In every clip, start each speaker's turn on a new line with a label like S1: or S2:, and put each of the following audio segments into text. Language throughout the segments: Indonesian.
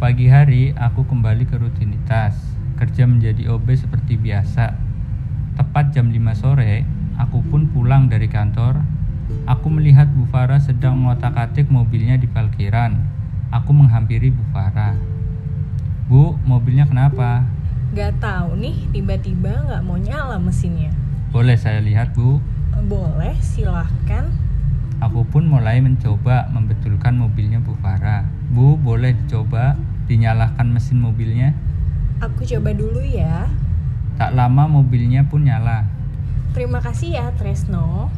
S1: Pagi hari aku kembali ke rutinitas, kerja menjadi OB seperti biasa. Tepat jam 5 sore, aku pun pulang dari kantor. Aku melihat Bu Farah sedang mengotak-atik mobilnya di parkiran. Aku menghampiri Bu Farah. Bu, mobilnya kenapa?
S2: Gak tahu nih, tiba-tiba nggak mau nyala mesinnya.
S1: Boleh saya lihat, Bu?
S2: Boleh, silahkan.
S1: Aku pun mulai mencoba membetulkan mobilnya Bu Farah. Bu, boleh dicoba dinyalakan mesin mobilnya?
S2: Aku coba dulu ya.
S1: Tak lama mobilnya pun nyala.
S2: Terima kasih ya, Tresno.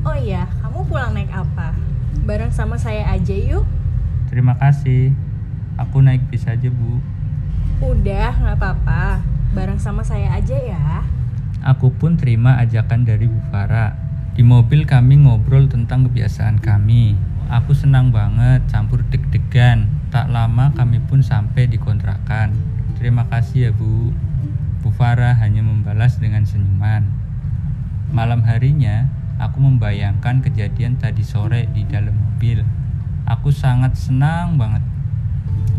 S2: Oh iya, kamu pulang naik apa? Bareng sama saya aja yuk.
S1: Terima kasih. Aku naik bis aja, Bu.
S2: Udah, nggak apa-apa. Bareng sama saya aja ya.
S1: Aku pun terima ajakan dari Bu Farah. Di mobil kami ngobrol tentang kebiasaan kami. Aku senang banget campur deg-degan. Tak lama kami pun sampai di kontrakan. Terima kasih ya Bu. Bu Farah hanya membalas dengan senyuman. Malam harinya, aku membayangkan kejadian tadi sore di dalam mobil. Aku sangat senang banget.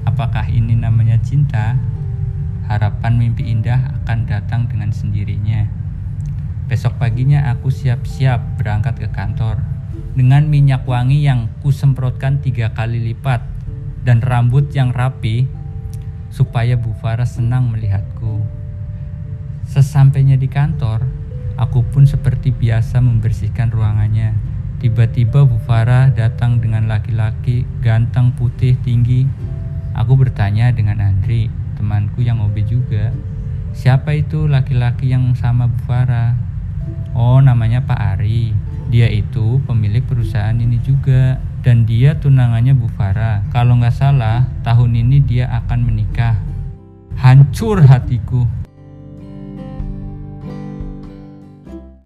S1: Apakah ini namanya cinta? Harapan mimpi indah akan datang dengan sendirinya. Besok paginya aku siap-siap berangkat ke kantor dengan minyak wangi yang kusemprotkan tiga kali lipat dan rambut yang rapi supaya Bu Farah senang melihatku. Sesampainya di kantor, aku pun seperti biasa membersihkan ruangannya. Tiba-tiba Bu Farah datang dengan laki-laki ganteng putih tinggi. Aku bertanya dengan Andri, temanku yang OB juga. Siapa itu laki-laki yang sama Bu Farah? Oh, namanya Pak Ari. Dia itu pemilik perusahaan ini juga. Dan dia tunangannya Bu Farah. Kalau nggak salah, tahun ini dia akan menikah. Hancur hatiku.